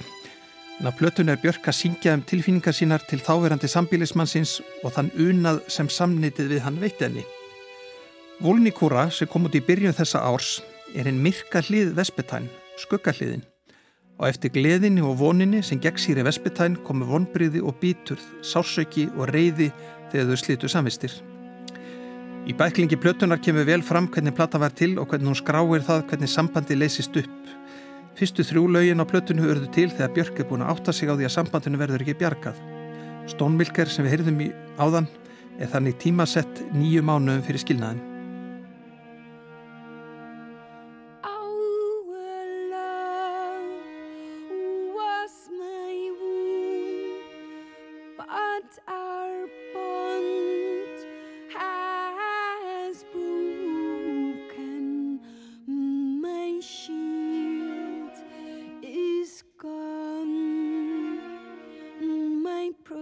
en að plötun er Björk að syngja um tilfinningar sínar til þáverandi sambílismannsins og þann unað sem samnitið við hann veitti henni. Volnikúra sem kom út í byrjun þessa árs er einn myrka hlið Vespetæn, skuggahliðin og eftir gleðinni og voninni sem gegn síri Vespetæn komu vonbriði og bíturð, sársöki og reyði þegar þau slitu samvistir. Í bæklingi plötunar kemur vel fram hvernig plata var til og hvernig hún skráir það hvernig sambandi leysist upp. Fyrstu þrjú laugin á plötunu urðu til þegar Björk er búin að átta sig á því að sambandinu verður ekki bjargað. Stónmilker sem við heyrðum í áðan er þannig tímasett nýju mánuðum fyrir skilnaðin.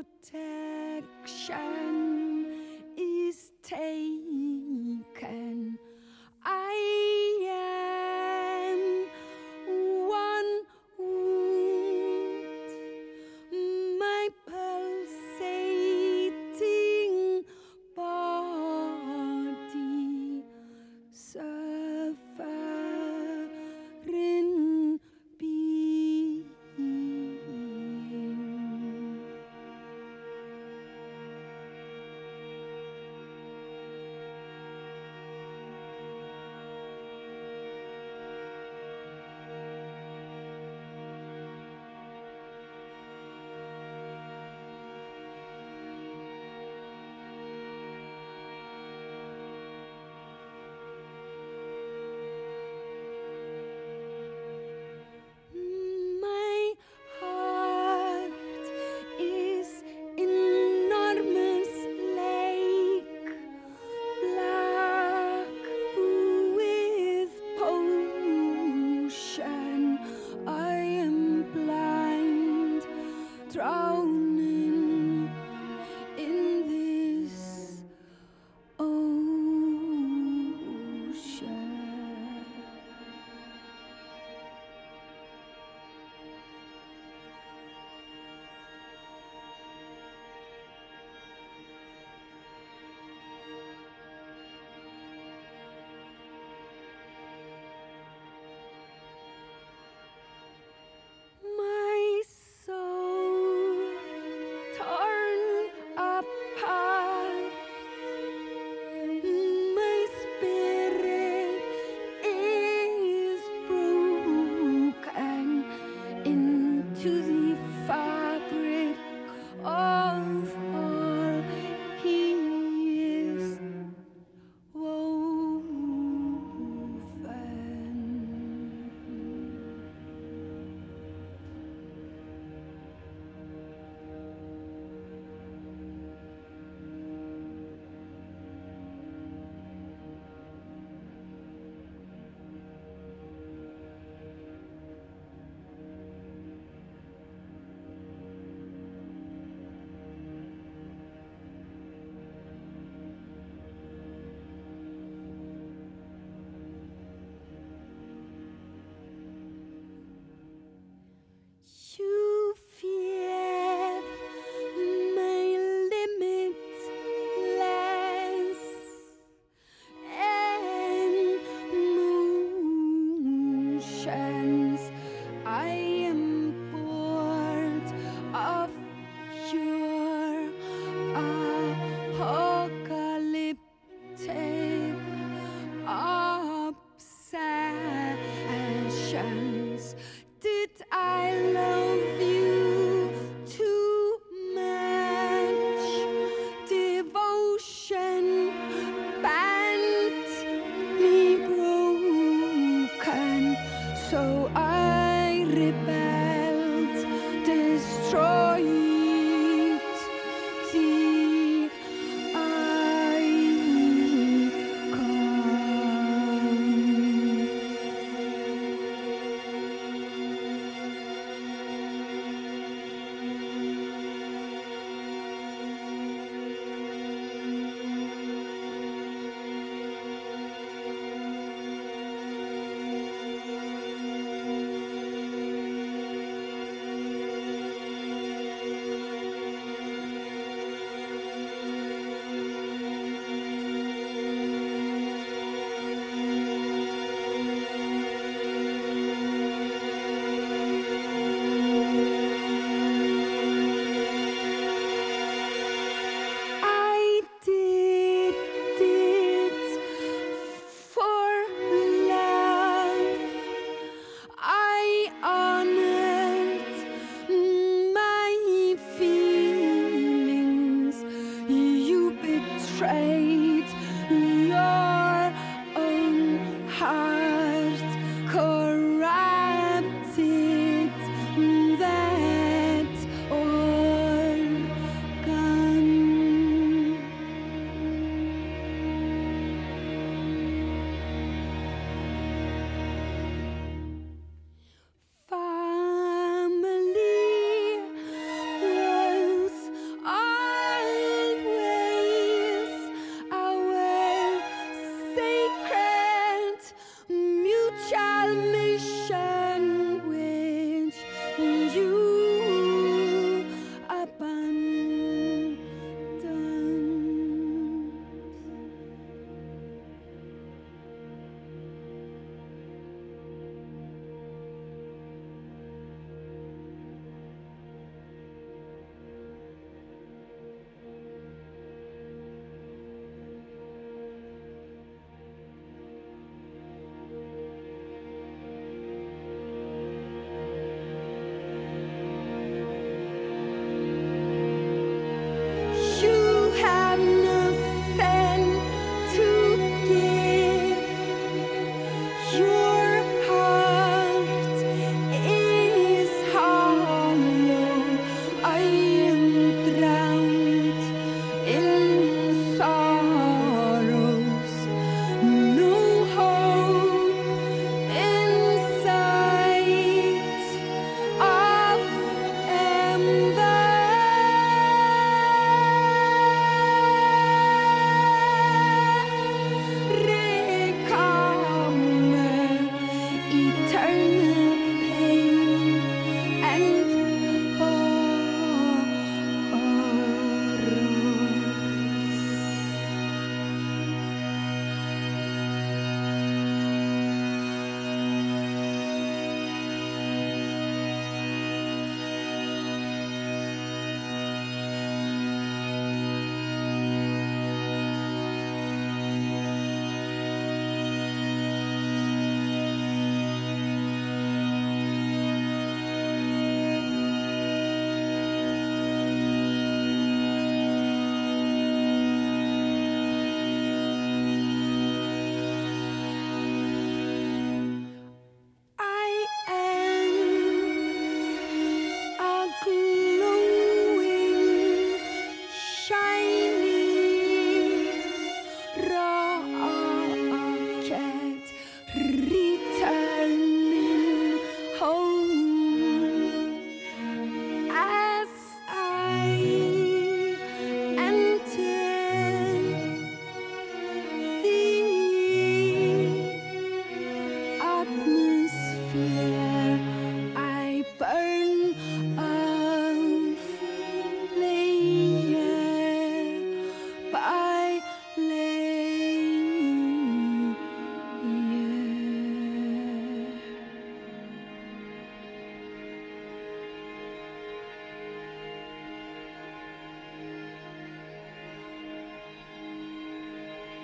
hotel.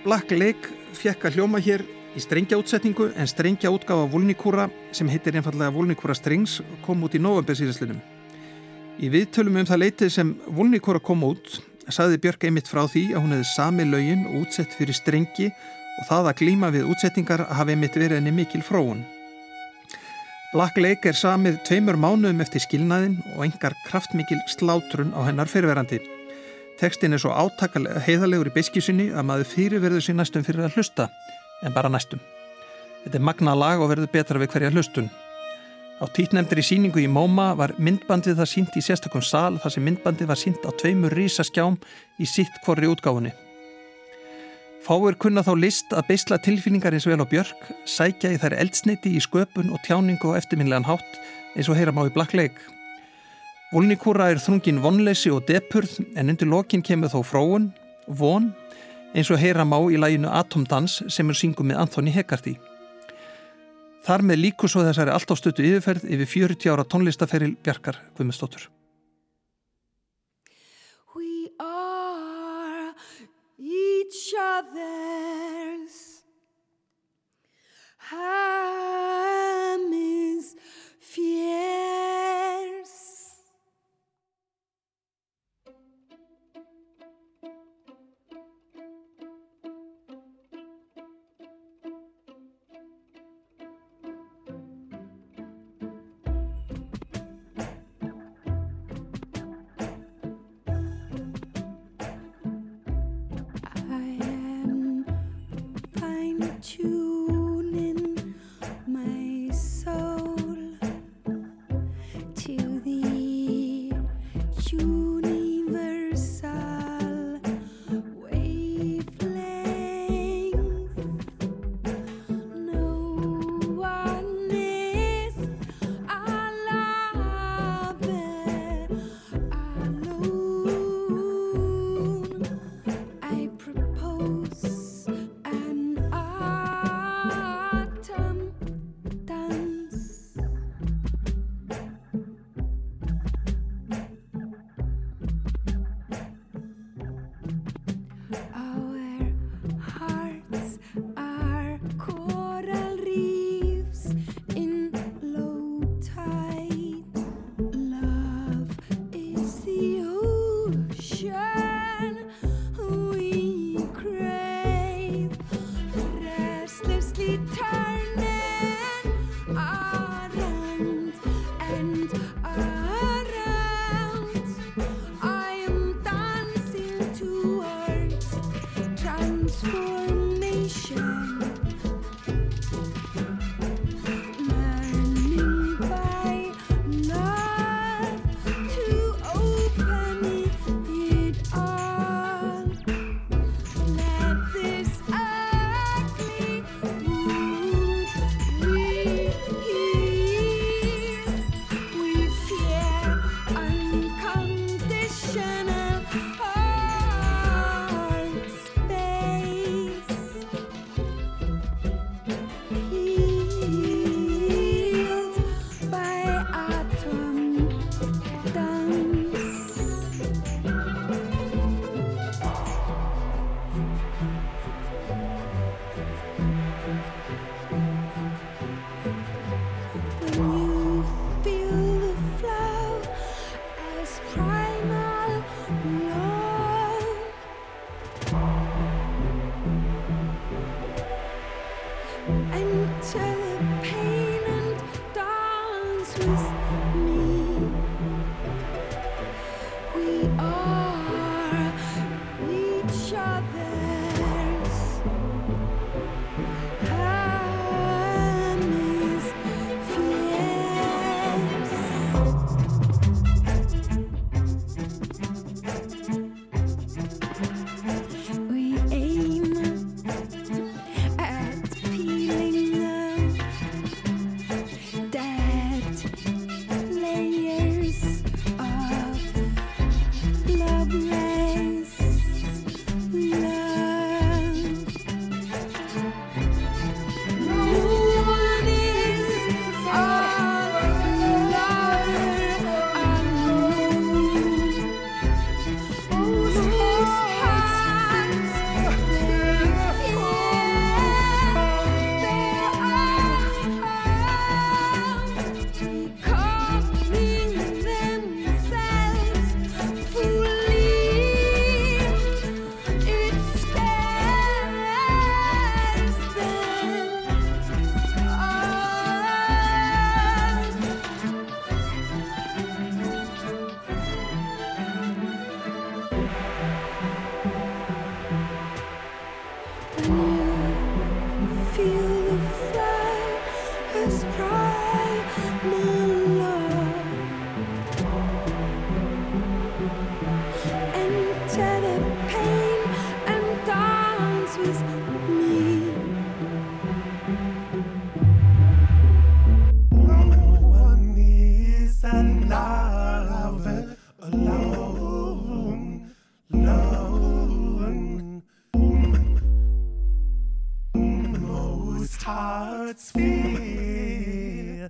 Black Lake fjekk að hljóma hér í strengjaútsetningu en strengjaútgáfa Volnikúra sem heitir einfallega Volnikúra Strings kom út í november síðastlunum. Í viðtölum um það leitið sem Volnikúra kom út saði Björk einmitt frá því að hún hefði sami laugin og útsett fyrir strengi og það að glíma við útsetningar hafi einmitt verið henni mikil fróun. Black Lake er samið tveimur mánuðum eftir skilnaðin og engar kraftmikil slátrun á hennar fyrirverandi. Tekstin er svo átakalega heiðalegur í beiskisunni að maður fyrirverður sér næstum fyrir að hlusta, en bara næstum. Þetta er magna lag og verður betra við hverja hlustun. Á títnefndri síningu í Móma var myndbandið það sínt í sérstakum sal þar sem myndbandið var sínt á tveimur rísaskjám í sitt hvorri útgáfunni. Fáir kunna þá list að beisla tilfinningar eins vel á björk, sækja í þær eldsneiti í sköpun og tjáningu og eftirminlegan hátt eins og heyra má í Black Lake. Volnikúra er þrungin vonleysi og depurð en undir lokin kemur þó fróun, von, eins og heyra má í læginu Atomdans sem er syngum með Anthony Hegarty. Þar með líku svo þessari allt á stötu yfirferð yfir 40 ára tónlistaferil Bjarkar Guðmundsdóttur. We are each other's hemispheres. hearts feel.